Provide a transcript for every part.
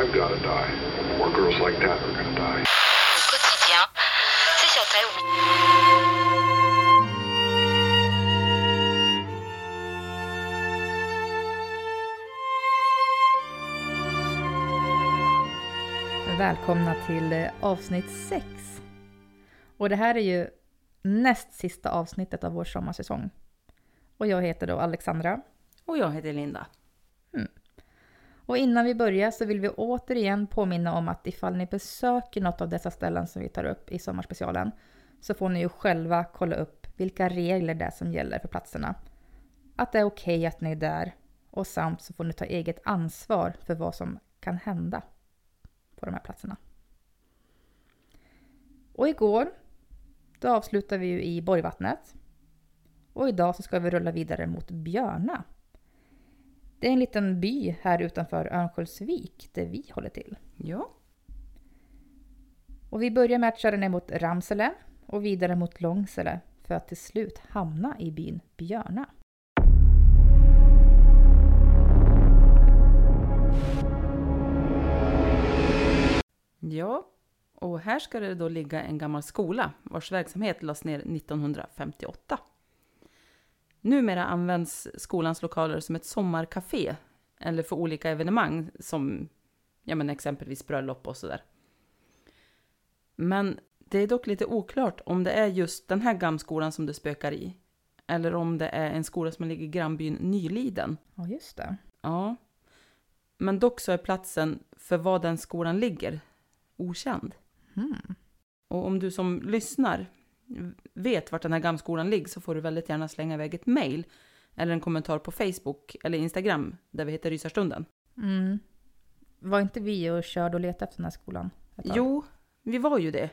I've got to die. More girls like that are going to die. quotidien, c'est sur Välkomna till eh, avsnitt 6. Och det här är ju näst sista avsnittet av vår sommarsäsong. Och jag heter då Alexandra. Och jag heter Linda. Mm. Och innan vi börjar så vill vi återigen påminna om att ifall ni besöker något av dessa ställen som vi tar upp i sommarspecialen så får ni ju själva kolla upp vilka regler det är som gäller för platserna. Att det är okej okay att ni är där och samt så får ni ta eget ansvar för vad som kan hända på de här platserna. Och igår, då avslutade vi ju i Borgvattnet. Och idag så ska vi rulla vidare mot Björna. Det är en liten by här utanför Örnsköldsvik där vi håller till. Ja. Och vi börjar med att köra ner mot Ramsele och vidare mot Långsele för att till slut hamna i byn Björna. Ja, och här ska det då ligga en gammal skola vars verksamhet lades ner 1958. Numera används skolans lokaler som ett sommarkafé eller för olika evenemang som ja, men exempelvis bröllop och sådär. Men det är dock lite oklart om det är just den här gamskolan som det spökar i. Eller om det är en skola som ligger i grannbyn Nyliden. Ja, just det. Ja. Men dock så är platsen för var den skolan ligger okänd. Mm. Och om du som lyssnar vet vart den här gamskolan ligger så får du väldigt gärna slänga iväg ett mail eller en kommentar på Facebook eller Instagram där vi heter Rysarstunden. Mm. Var inte vi och körde och letade efter den här skolan? Jo, vi var ju det.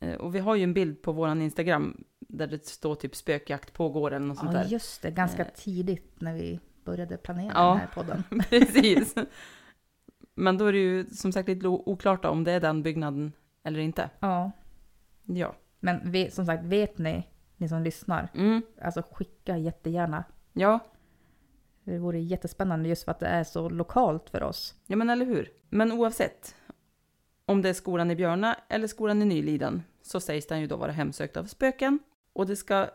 Eh, och vi har ju en bild på våran Instagram där det står typ spökjakt pågår eller något sånt där. Ja, just det. Ganska eh. tidigt när vi började planera ja, den här podden. precis. Men då är det ju som sagt lite oklart om det är den byggnaden eller inte. Ja. Ja. Men vi, som sagt, vet ni, ni som lyssnar, mm. alltså skicka jättegärna. Ja. Det vore jättespännande just för att det är så lokalt för oss. Ja, men eller hur. Men oavsett, om det är skolan i Björna eller skolan i Nyliden, så sägs den ju då vara hemsökt av spöken. Och det ska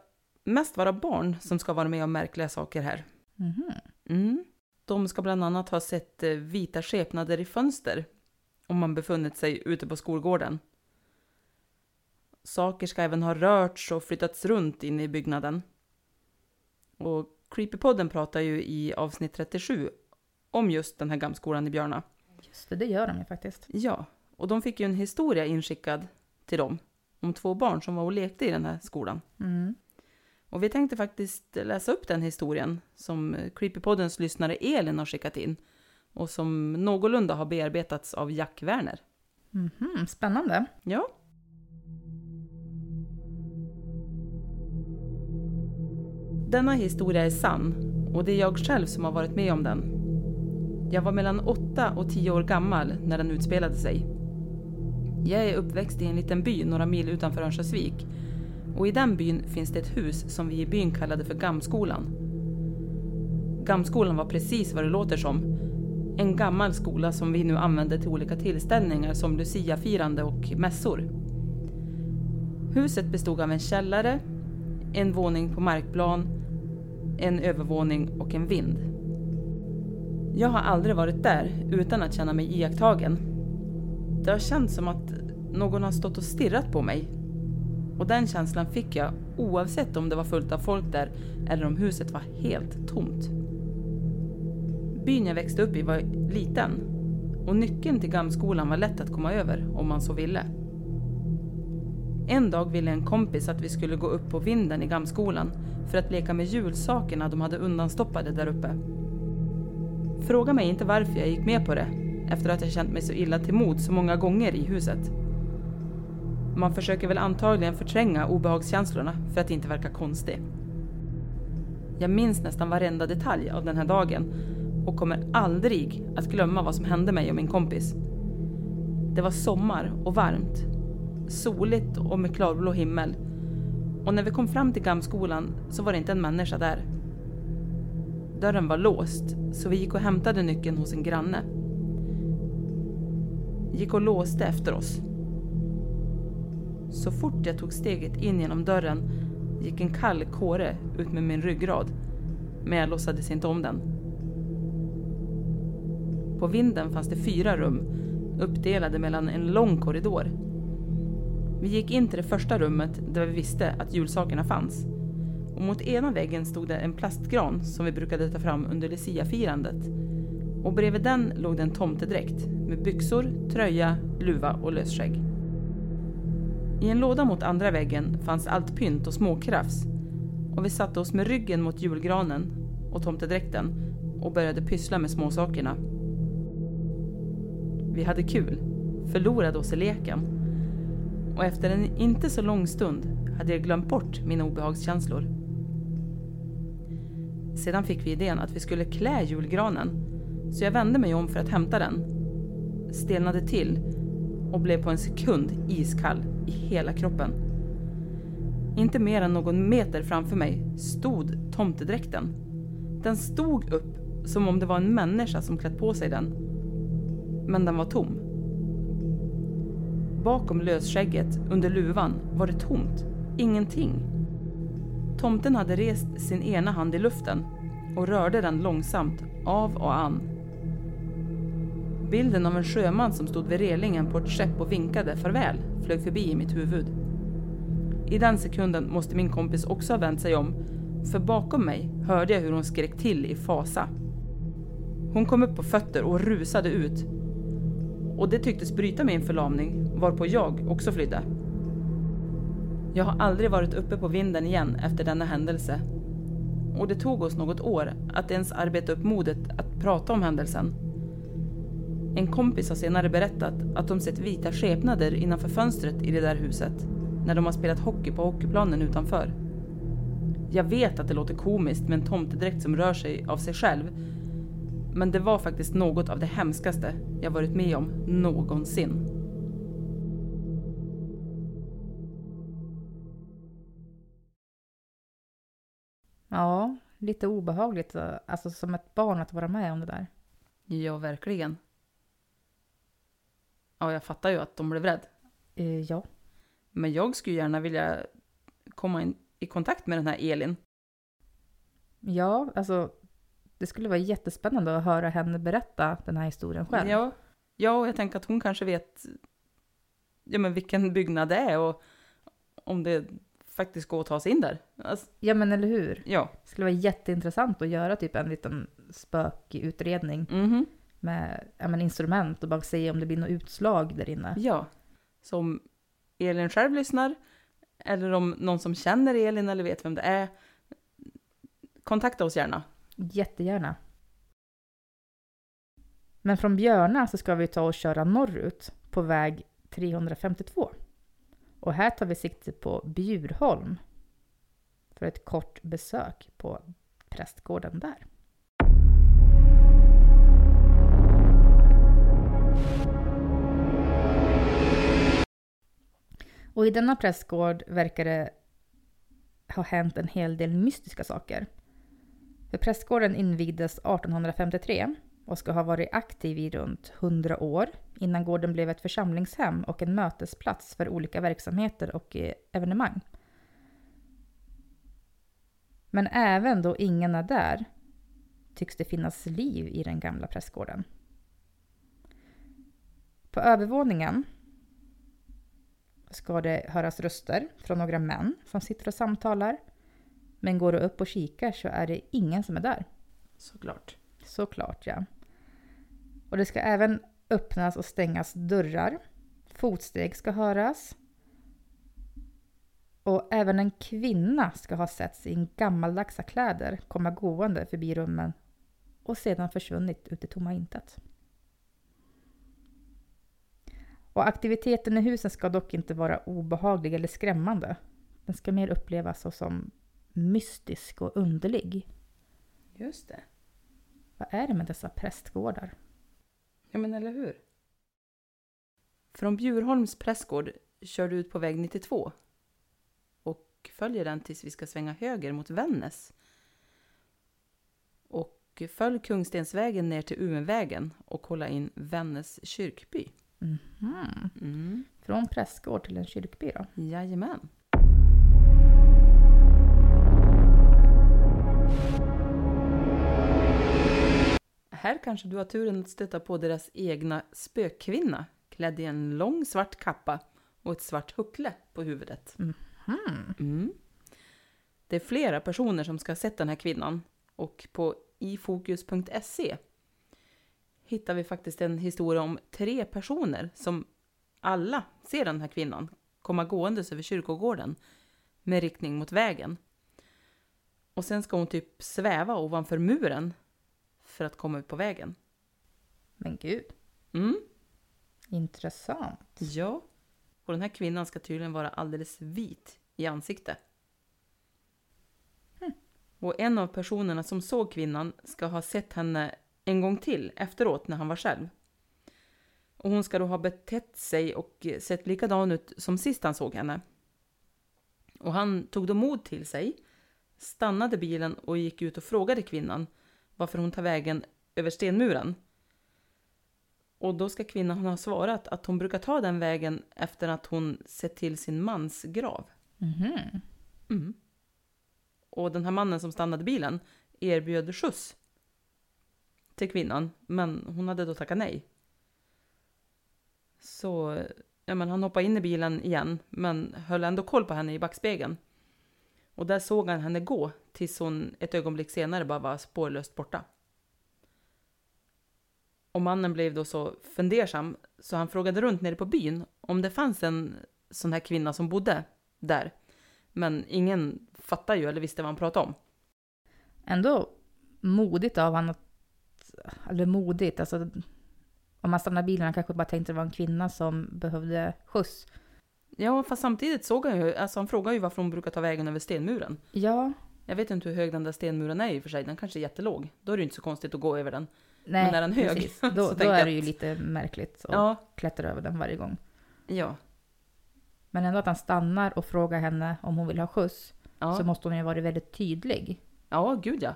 mest vara barn som ska vara med om märkliga saker här. Mm. Mm. De ska bland annat ha sett eh, vita skepnader i fönster om man befunnit sig ute på skolgården. Saker ska även ha rörts och flyttats runt inne i byggnaden. Och Creepypodden pratar ju i avsnitt 37 om just den här gamskolan i Björna. Just det, det gör de ju faktiskt. Ja, och de fick ju en historia inskickad till dem. om två barn som var och lekte i den här skolan. Mm. Och vi tänkte faktiskt läsa upp den historien som Creepypoddens lyssnare Elin har skickat in och som någorlunda har bearbetats av Jack Werner. Mhm, spännande. Ja. Denna historia är sann och det är jag själv som har varit med om den. Jag var mellan 8 och 10 år gammal när den utspelade sig. Jag är uppväxt i en liten by några mil utanför Örnsköldsvik och i den byn finns det ett hus som vi i byn kallade för Gamskolan. Gamskolan var precis vad det låter som. En gammal skola som vi nu använder till olika tillställningar som Luciafirande och mässor. Huset bestod av en källare, en våning på markplan, en övervåning och en vind. Jag har aldrig varit där utan att känna mig iakttagen. Det har känts som att någon har stått och stirrat på mig. Och den känslan fick jag oavsett om det var fullt av folk där eller om huset var helt tomt. Byn jag växte upp i var liten och nyckeln till Gamskolan var lätt att komma över om man så ville. En dag ville en kompis att vi skulle gå upp på vinden i Gamskolan för att leka med julsakerna de hade undanstoppade där uppe. Fråga mig inte varför jag gick med på det efter att jag känt mig så illa till mod så många gånger i huset. Man försöker väl antagligen förtränga obehagskänslorna för att inte verka konstig. Jag minns nästan varenda detalj av den här dagen och kommer aldrig att glömma vad som hände mig och min kompis. Det var sommar och varmt. Soligt och med klarblå himmel. Och när vi kom fram till Gamskolan så var det inte en människa där. Dörren var låst så vi gick och hämtade nyckeln hos en granne. Gick och låste efter oss. Så fort jag tog steget in genom dörren gick en kall kåre ut med min ryggrad. Men jag låtsades inte om den. På vinden fanns det fyra rum uppdelade mellan en lång korridor. Vi gick in till det första rummet där vi visste att julsakerna fanns. Och mot ena väggen stod det en plastgran som vi brukade ta fram under Lucia-firandet. Och bredvid den låg det en tomtedräkt med byxor, tröja, luva och lösskägg. I en låda mot andra väggen fanns allt pynt och småkrafs. Och vi satte oss med ryggen mot julgranen och tomtedräkten och började pyssla med småsakerna. Vi hade kul, förlorade oss i leken. Och efter en inte så lång stund hade jag glömt bort mina obehagskänslor. Sedan fick vi idén att vi skulle klä julgranen, så jag vände mig om för att hämta den. Stelnade till och blev på en sekund iskall i hela kroppen. Inte mer än någon meter framför mig stod tomtedräkten. Den stod upp som om det var en människa som klätt på sig den. Men den var tom. Bakom lösskägget, under luvan, var det tomt. Ingenting. Tomten hade rest sin ena hand i luften och rörde den långsamt av och an. Bilden av en sjöman som stod vid relingen på ett skepp och vinkade farväl flög förbi i mitt huvud. I den sekunden måste min kompis också ha vänt sig om, för bakom mig hörde jag hur hon skrek till i fasa. Hon kom upp på fötter och rusade ut. Och det tycktes bryta min förlamning, varpå jag också flydde. Jag har aldrig varit uppe på vinden igen efter denna händelse. Och det tog oss något år att ens arbeta upp modet att prata om händelsen. En kompis har senare berättat att de sett vita skepnader innanför fönstret i det där huset när de har spelat hockey på hockeyplanen utanför. Jag vet att det låter komiskt med en tomtedräkt som rör sig av sig själv. Men det var faktiskt något av det hemskaste jag varit med om någonsin. Ja, lite obehagligt. Alltså som ett barn att vara med om det där. Ja, verkligen. Ja, jag fattar ju att de blev rädd. Eh, ja. Men jag skulle gärna vilja komma in, i kontakt med den här Elin. Ja, alltså det skulle vara jättespännande att höra henne berätta den här historien själv. Ja, ja och jag tänker att hon kanske vet ja, men vilken byggnad det är och om det faktiskt går att ta sig in där. Alltså, Ja, men eller hur? ja. Det skulle vara jätteintressant att göra typ en liten spökutredning Mhm. med ja, men instrument och bara se om det blir något utslag där inne. Ja. Som Elin själv lyssnar eller om någon som känner Elin eller vet vem det är. Kontakta oss gärna. Jättegärna. Men från Björna så ska vi ta och köra norrut på väg 352. Och här tar vi sikte på Bjurholm för ett kort besök på prästgården där. Och i denna prästgård verkar det ha hänt en hel del mystiska saker. För prästgården invigdes 1853 och ska ha varit aktiv i runt 100 år innan gården blev ett församlingshem och en mötesplats för olika verksamheter och eh, evenemang. Men även då ingen är där tycks det finnas liv i den gamla prästgården. På övervåningen ska det höras röster från några män som sitter och samtalar. Men går du upp och kikar så är det ingen som är där. Såklart. Såklart ja. Och det ska även öppnas och stängas dörrar. Fotsteg ska höras. Och även en kvinna ska ha setts i gammaldagsa kläder komma gående förbi rummen och sedan försvunnit ut i tomma intet. Och aktiviteten i husen ska dock inte vara obehaglig eller skrämmande. Den ska mer upplevas som mystisk och underlig. Just det. Vad är det med dessa prästgårdar? Ja, men eller hur? Från Bjurholms prästgård kör du ut på väg 92 och följer den tills vi ska svänga höger mot Vännäs. Och följ Kungstensvägen ner till Umevägen och kolla in Vännäs kyrkby. Mhm. Mm. Från prästgård till en kyrkby då? Jajamän. Här kanske du har turen att stöta på deras egna spökkvinna klädd i en lång svart kappa och ett svart huckle på huvudet. Mm. Det är flera personer som ska ha sett den här kvinnan och på ifokus.se hittar vi faktiskt en historia om tre personer som alla ser den här kvinnan komma gåendes över kyrkogården med riktning mot vägen. Och sen ska hon typ sväva ovanför muren för att komma ut på vägen. Men gud, Mm, intressant. ja. Och den här kvinnan ska tydligen vara alldeles vit i ansiktet. Och en av personerna som såg kvinnan ska ha sett henne en gång till efteråt när han var själv. Och hon ska då ha betett sig och sett likadan ut som sist han såg henne. Och han tog då mod till sig, stannade bilen och gick ut och frågade kvinnan varför hon tar vägen över stenmuren. Och då ska kvinnan ha svarat att hon brukar ta den vägen efter att hon sett till sin mans grav. Mhm. Mm. Och den här mannen som stannade bilen erbjöd skjuts till kvinnan, men hon hade då tackat nej. Så ja, men han hoppade in i bilen igen, men höll ändå koll på henne i backspegeln. Och där såg han henne gå tills hon ett ögonblick senare bara var spårlöst borta. Och mannen blev då så fundersam så han frågade runt nere på byn om det fanns en sån här kvinna som bodde där. Men ingen fattade ju eller visste vad han pratade om. Ändå modigt av honom att... Eller modigt, alltså... Om man stannar bilen, han kanske bara tänkte det var en kvinna som behövde skjuts. Ja, fast samtidigt såg han ju, alltså han frågade ju varför hon brukar ta vägen över stenmuren. Ja, Jag vet inte hur hög den där stenmuren är i och för sig, den kanske är jättelåg. Då är det ju inte så konstigt att gå över den. nej, Men är den hög? precis. Då, då är det ju lite märkligt att Ja, klättra över den varje gång. ja, Men ändå att han stannar och frågar henne om hon vill ha skjuts. ja. Så måste hon ju varit väldigt tydlig. Ja, gud ja.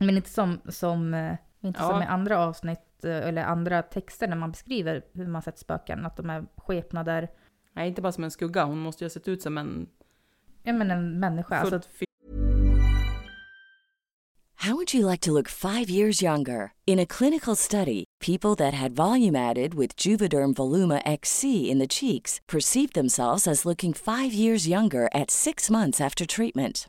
Men inte som, som, eh, inte Ja. som i andra avsnitt eh, eller andra texter när man beskriver hur man sett spöken. Att de är skepnader. Nej, inte bara som en skugga, hon måste ju ha sett ut som en Ja men en människa. Alltså, How would you like to look five years younger? In a clinical study, people that had volume added with Juvederm Voluma XC in the cheeks perceived themselves as looking five years younger at six months after treatment.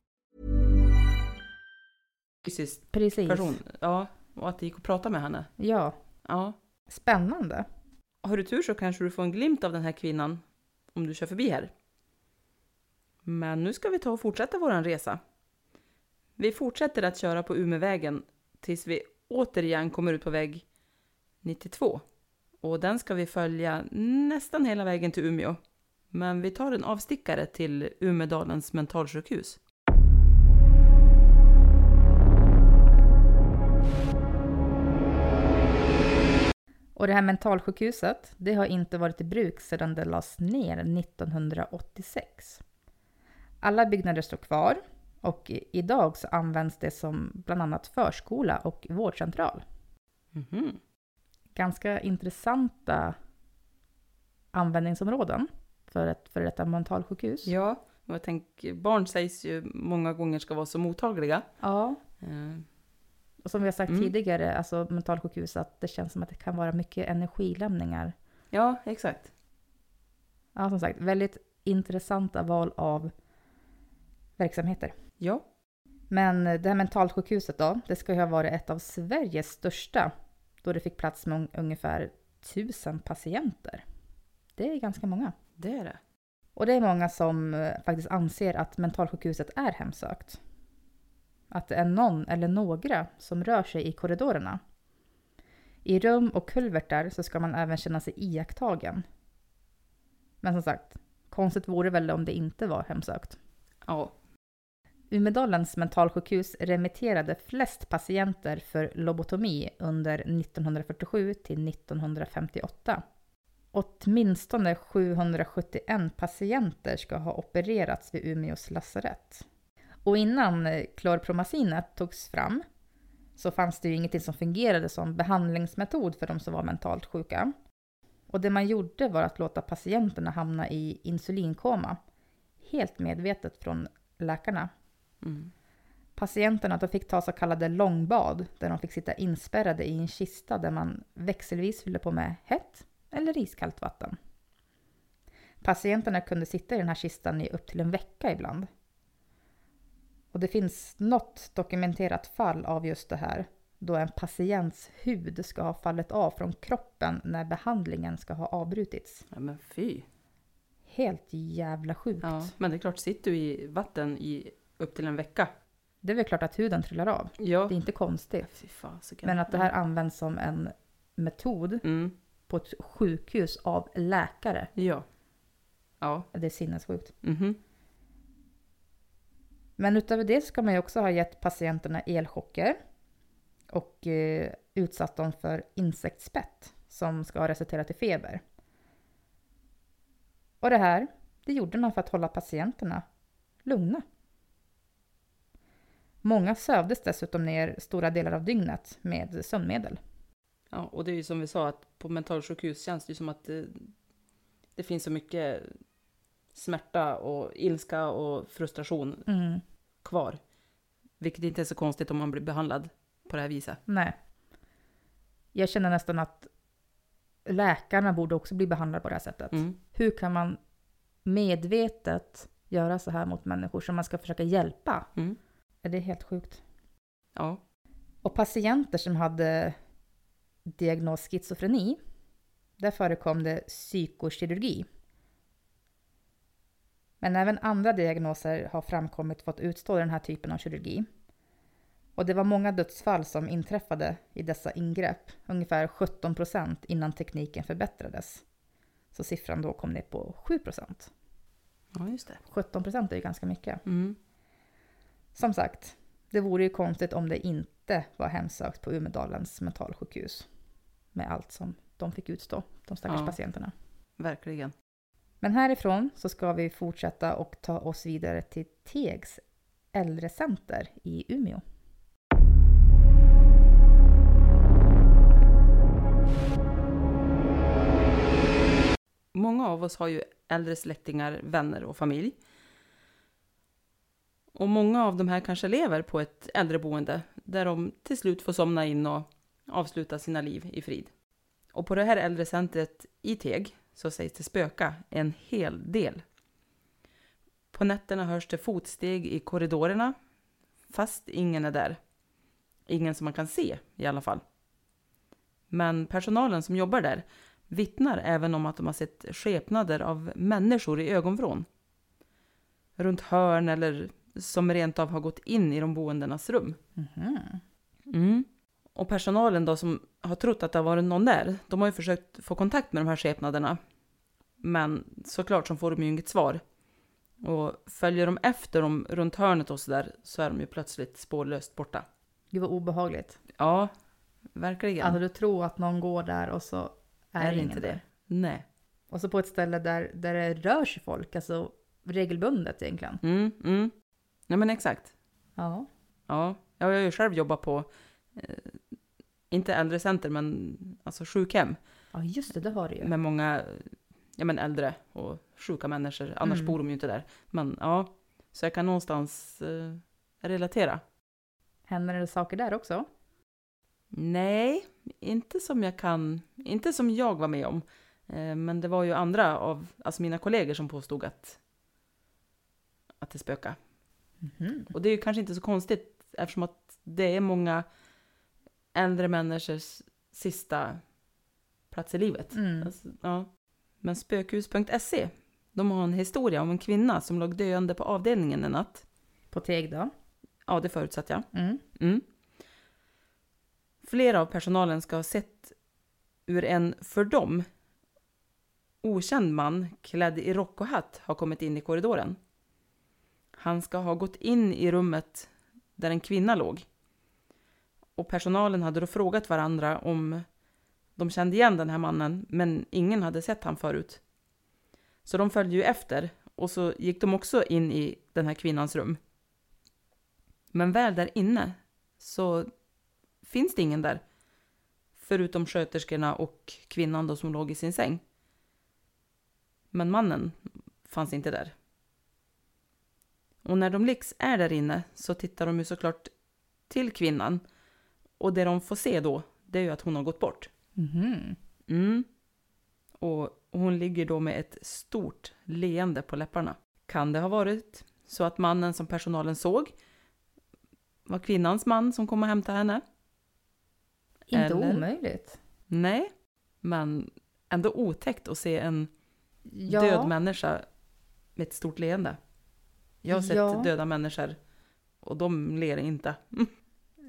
Fysiskt Precis. person. Ja, och att det gick att prata med henne. Ja, Ja. spännande. Har du tur så kanske du får en glimt av den här kvinnan om du kör förbi här. Men nu ska vi ta och fortsätta vår resa. Vi fortsätter att köra på Umevägen tills vi återigen kommer ut på väg 92. Och den ska vi följa nästan hela vägen till Umeå. Men vi tar en avstickare till Umedalens mentalsjukhus. Och det här mentalsjukhuset, det har inte varit i bruk sedan det lades ner 1986. Alla byggnader står kvar och idag så används det som bland annat förskola och vårdcentral. Mhm. Ganska intressanta användningsområden för ett för detta mentalsjukhus. Ja, och jag tänker, barn sägs ju många gånger ska vara så mottagliga. ja. Eh, Och som vi har sagt Mm. tidigare, alltså mentalsjukhus, att det känns som att det kan vara mycket energilämningar. Ja, exakt. Ja, som sagt, väldigt intressanta val av verksamheter. Ja, Men det här mentalsjukhuset då, det ska ju ha varit ett av Sveriges största då det fick plats med un- ungefär tusen patienter. Det är ganska många. det är det. Och det är många som eh, faktiskt anser att mentalsjukhuset är hemsökt. Att det är någon eller några som rör sig i korridorerna. I rum och kulvertar så ska man även känna sig iakttagen. Men som sagt, konstigt vore väl om det inte var hemsökt. Ja, Umedalens mentalsjukhus remitterade flest patienter för lobotomi under 1947 till 1958. Åtminstone 771 patienter ska ha opererats vid Umeås lasarett. Och innan eh, klorpromazinet togs fram så fanns det ju ingenting som fungerade som behandlingsmetod för de som var mentalt sjuka. Och det man gjorde var att låta patienterna hamna i insulinkoma, helt medvetet från läkarna. mm. Patienterna de fick ta så kallade långbad där de fick sitta inspärrade i en kista där man växelvis fyllde på med hett eller iskallt vatten. Patienterna kunde sitta i den här kistan i upp till en vecka ibland. Och det finns något dokumenterat fall av just det här då en patients hud ska ha fallit av från kroppen när behandlingen ska ha avbrutits. ja men fy. Helt jävla sjukt. Ja, men det är klart, sitter du i vatten i upp till en vecka. Det är väl klart att huden trillar av. Ja. Det är inte konstigt. Fasiken. Men att det här används som en metod Mm, på ett sjukhus av läkare, ja. Ja. det är sinnessjukt. Mhm. Men utöver det ska man ju också ha gett patienterna elchocker och eh, utsatt dem för insektsspett som ska ha resulterat i feber. Och det här, det gjorde man för att hålla patienterna lugna. Många sövdes dessutom ner stora delar av dygnet med sömnmedel. Ja, och det är ju som vi sa att på mentalsjukhus känns det ju som att det, det finns så mycket smärta och ilska och frustration Mm, kvar. Vilket inte är så konstigt om man blir behandlad på det här viset. nej. Jag känner nästan att läkarna borde också bli behandlade på det här sättet. Mm. Hur kan man medvetet göra så här mot människor som man ska försöka hjälpa. Mm. Är det helt sjukt? Ja. Och patienter som hade diagnos schizofreni, där förekom det psykokirurgi. Men även andra diagnoser har framkommit fått utstå den här typen av kirurgi. Och det var många dödsfall som inträffade i dessa ingrepp, ungefär 17 procent innan tekniken förbättrades. Så siffran då kom ner på 7 procent. ja, just det. 17 procent är ju ganska mycket. Mm. Som sagt, det vore ju konstigt om det inte var hemsökt på Umedalens mentalsjukhus. Med allt som de fick utstå, de stackars Ja. patienterna. Verkligen. Men härifrån så ska vi fortsätta och ta oss vidare till Tegs äldrecenter i Umeå. Många av oss har ju äldre släktingar, vänner och familj. Och många av de här kanske lever på ett äldreboende där de till slut får somna in och avsluta sina liv i frid. Och på det här äldrecentret i Teg så sägs det spöka en hel del. På nätterna hörs det fotsteg i korridorerna fast ingen är där. Ingen som man kan se i alla fall. Men personalen som jobbar där vittnar även om att de har sett skepnader av människor i ögonvrån. Runt hörn eller som rent av har gått in i de boendenas rum. Mhm. Mm. Och personalen då som har trott att det har varit någon där, de har ju försökt få kontakt med de här skepnaderna. Men såklart så får de ju inget svar. Och följer de efter dem runt hörnet och sådär så är de ju plötsligt spårlöst borta. Gud vad obehagligt. Ja, verkligen. Alltså du tror att någon går där och så är, är det inte där. det? Nej. Och så på ett ställe där, där det rör sig folk, alltså regelbundet egentligen. Mm, mm. Nej men exakt. Ja. Ja, jag har ju själv jobbat på, eh, inte äldrecenter men alltså sjukhem Ja just det, det har du ju. med många ja, men äldre och sjuka människor. Annars Mm. bor de ju inte där. Men ja, så jag kan någonstans eh, relatera. Händer det saker där också? Nej, inte som jag kan, inte som jag var med om. Eh, men det var ju andra av alltså mina kollegor som påstod att, att det spökade. Mhm. Och det är ju kanske inte så konstigt eftersom att det är många äldre människors sista plats i livet. Mm. Alltså, ja. Men spökhus.se, de har en historia om en kvinna som låg döende på avdelningen en natt. På Teg då? Ja, det förutsatte jag. Mm. Mm. Flera av personalen ska ha sett hur en för dem okänd man klädd i rock och hatt har kommit in i korridoren. Han ska ha gått in i rummet där en kvinna låg. Och personalen hade då frågat varandra om de kände igen den här mannen, men ingen hade sett han förut. Så de följde ju efter och så gick de också in i den här kvinnans rum. Men väl där inne så finns det ingen där. Förutom sköterskorna och kvinnan då som låg i sin säng. Men mannen fanns inte där. Och när de Lix är där inne så tittar de ju såklart till kvinnan. Och det de får se då, det är ju att hon har gått bort. Mhm. Mm. Och hon ligger då med ett stort leende på läpparna. Kan det ha varit så att mannen som personalen såg var kvinnans man som kom och hämtade henne? Inte Eller? omöjligt. Nej, men ändå otäckt att se en Ja. död människa med ett stort leende. Jag har sett Ja. döda människor och de ler inte.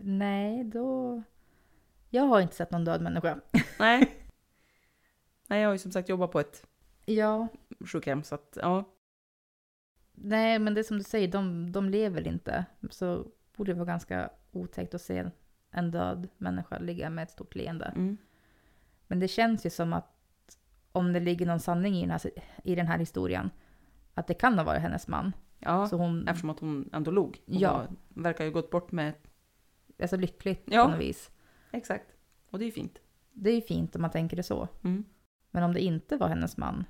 Nej, då... Jag har inte sett någon död människa. Nej. Nej, jag har ju som sagt jobbat på ett Ja, sjukhem så att ja. nej men det är som du säger, de, de lever inte. Så borde det vara ganska otäckt att se en död människa ligga med ett stort leende. Mm. Men det känns ju som att om det ligger någon sanning i den här, i den här historien, att det kan ha varit hennes man. Ja, Så hon eftersom att hon ändå log. Och Ja. verkar ju gått bort med... är så lyckligt Ja. på något vis. Exakt. Och det är ju fint. Det är ju fint om man tänker det så. Mm. Men om det inte var hennes man,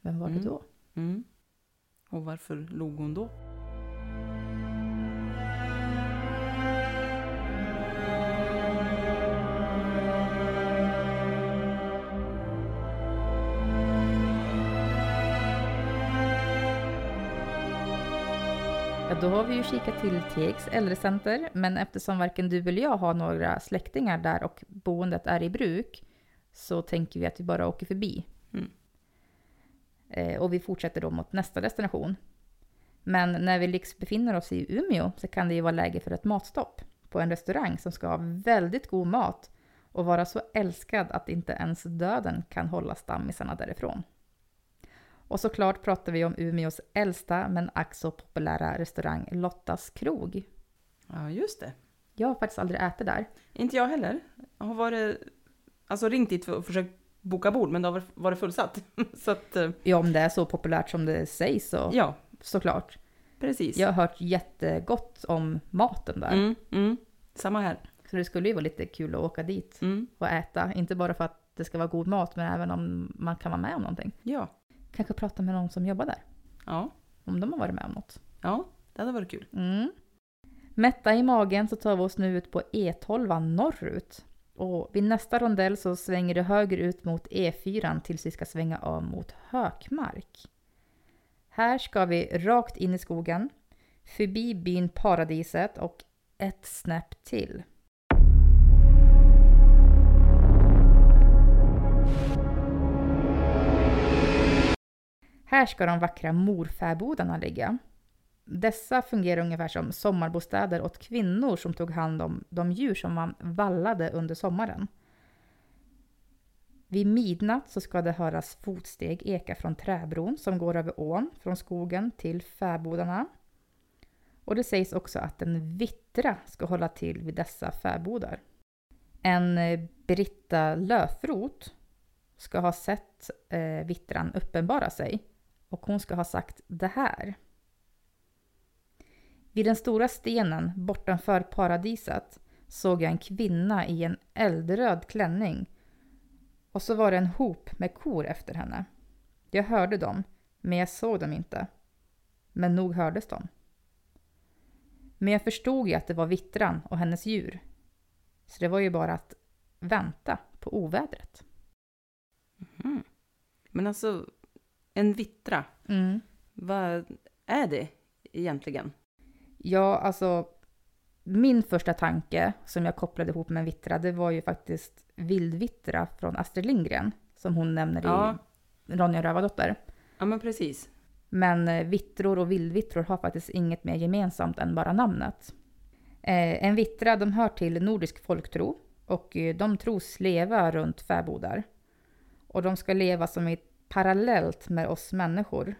vem var Mm. det då? Mm. Och varför log hon då? Då har vi ju kikat till Tegs äldrecenter, men eftersom varken du eller jag har några släktingar där och boendet är i bruk så tänker vi att vi bara åker förbi. Mm. Eh, och vi fortsätter då mot nästa destination. Men när vi liksom befinner oss i Umeå så kan det ju vara läge för ett matstopp på en restaurang som ska ha väldigt god mat och vara så älskad att inte ens döden kan hålla stammisarna därifrån. Och såklart pratar vi om Umeås äldsta men ack så populära restaurang Lottas krog. Ja, just det. Jag har faktiskt aldrig ätit där. Inte jag heller. Jag har varit, alltså ringt dit och försökt boka bord, men det har varit fullsatt. så att, eh, Ja, om det är så populärt som det sägs så ja, såklart. precis. Jag har hört jättegott om maten där. Mm, mm. Samma här. Så det skulle ju vara lite kul att åka dit Mm. och äta. Inte bara för att det ska vara god mat, men även om man kan vara med om någonting. Ja. Kanske prata med någon som jobbar där. Ja. Om de har varit med om något. Ja, det hade varit kul. Mm. Mätta i magen så tar vi oss nu ut på E12 norrut. Och vid nästa rondell så svänger det höger ut mot E4 tills vi ska svänga av mot Hökmark. Här ska vi rakt in i skogen, förbi byn Paradiset och ett snäpp till. Här ska de vackra morfäbodarna ligga. Dessa fungerar ungefär som sommarbostäder åt kvinnor som tog hand om de djur som man vallade under sommaren. Vid midnatt så ska det höras fotsteg eka från träbron som går över ån från skogen till fäbodarna. Och det sägs också att en vittra ska hålla till vid dessa fäbodar. En Britta Löfrot ska ha sett eh, vittran uppenbara sig och hon ska ha sagt det här. Vid den stora stenen bortanför paradiset såg jag en kvinna i en eldröd klänning och så var det en hop med kor efter henne. Jag hörde dem, men jag såg dem inte. Men nog hördes de. Men jag förstod ju att det var vittran och hennes djur. Så det var ju bara att vänta på ovädret. Mm. Men alltså, en vittra, Mm. vad är det egentligen? Ja, alltså min första tanke som jag kopplade ihop med vittra, det var ju faktiskt vildvittra från Astrid Lindgren som hon nämner Ja. i Ronja Rövardotter. Ja, men precis. Men eh, vittror och vildvittror har faktiskt inget mer gemensamt än bara namnet. Eh, en vittra de hör till nordisk folktro och eh, de tros leva runt fäbodar. Och de ska leva som ett parallellt med oss människor.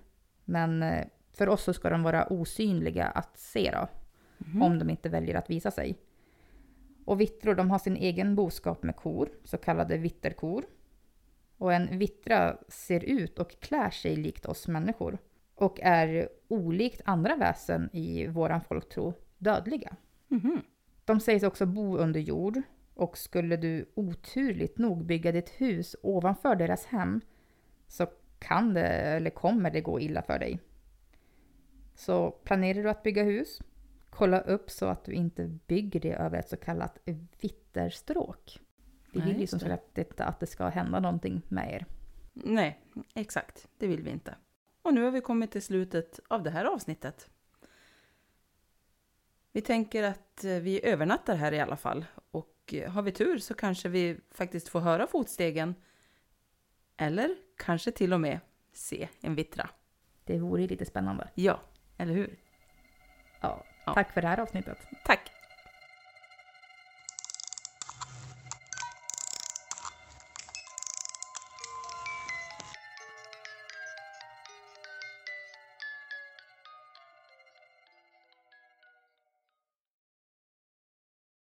Men eh, för oss så ska de vara osynliga att se då, om de inte väljer att visa sig. Och vittror de har sin egen boskap med kor, så kallade vitterkor. Och en vittra ser ut och klär sig likt oss människor och är olikt andra väsen i våran folktro dödliga. Mhm. De sägs också bo under jord och skulle du oturligt nog bygga ditt hus ovanför deras hem så kan det eller kommer det gå illa för dig. Så planerar du att bygga hus, kolla upp så att du inte bygger det över ett så kallat vitterstråk. Vi vill ju som sagt inte att det ska hända någonting med er. Nej, exakt. Det vill vi inte. Och nu har vi kommit till slutet av det här avsnittet. Vi tänker att eh, vi övernattar här i alla fall. Och eh, har vi tur så kanske vi faktiskt får höra fotstegen. Eller kanske till och med se en vittra. Det vore ju lite spännande. Ja, eller hur? Ja, Ja. tack för det här avsnittet. Tack!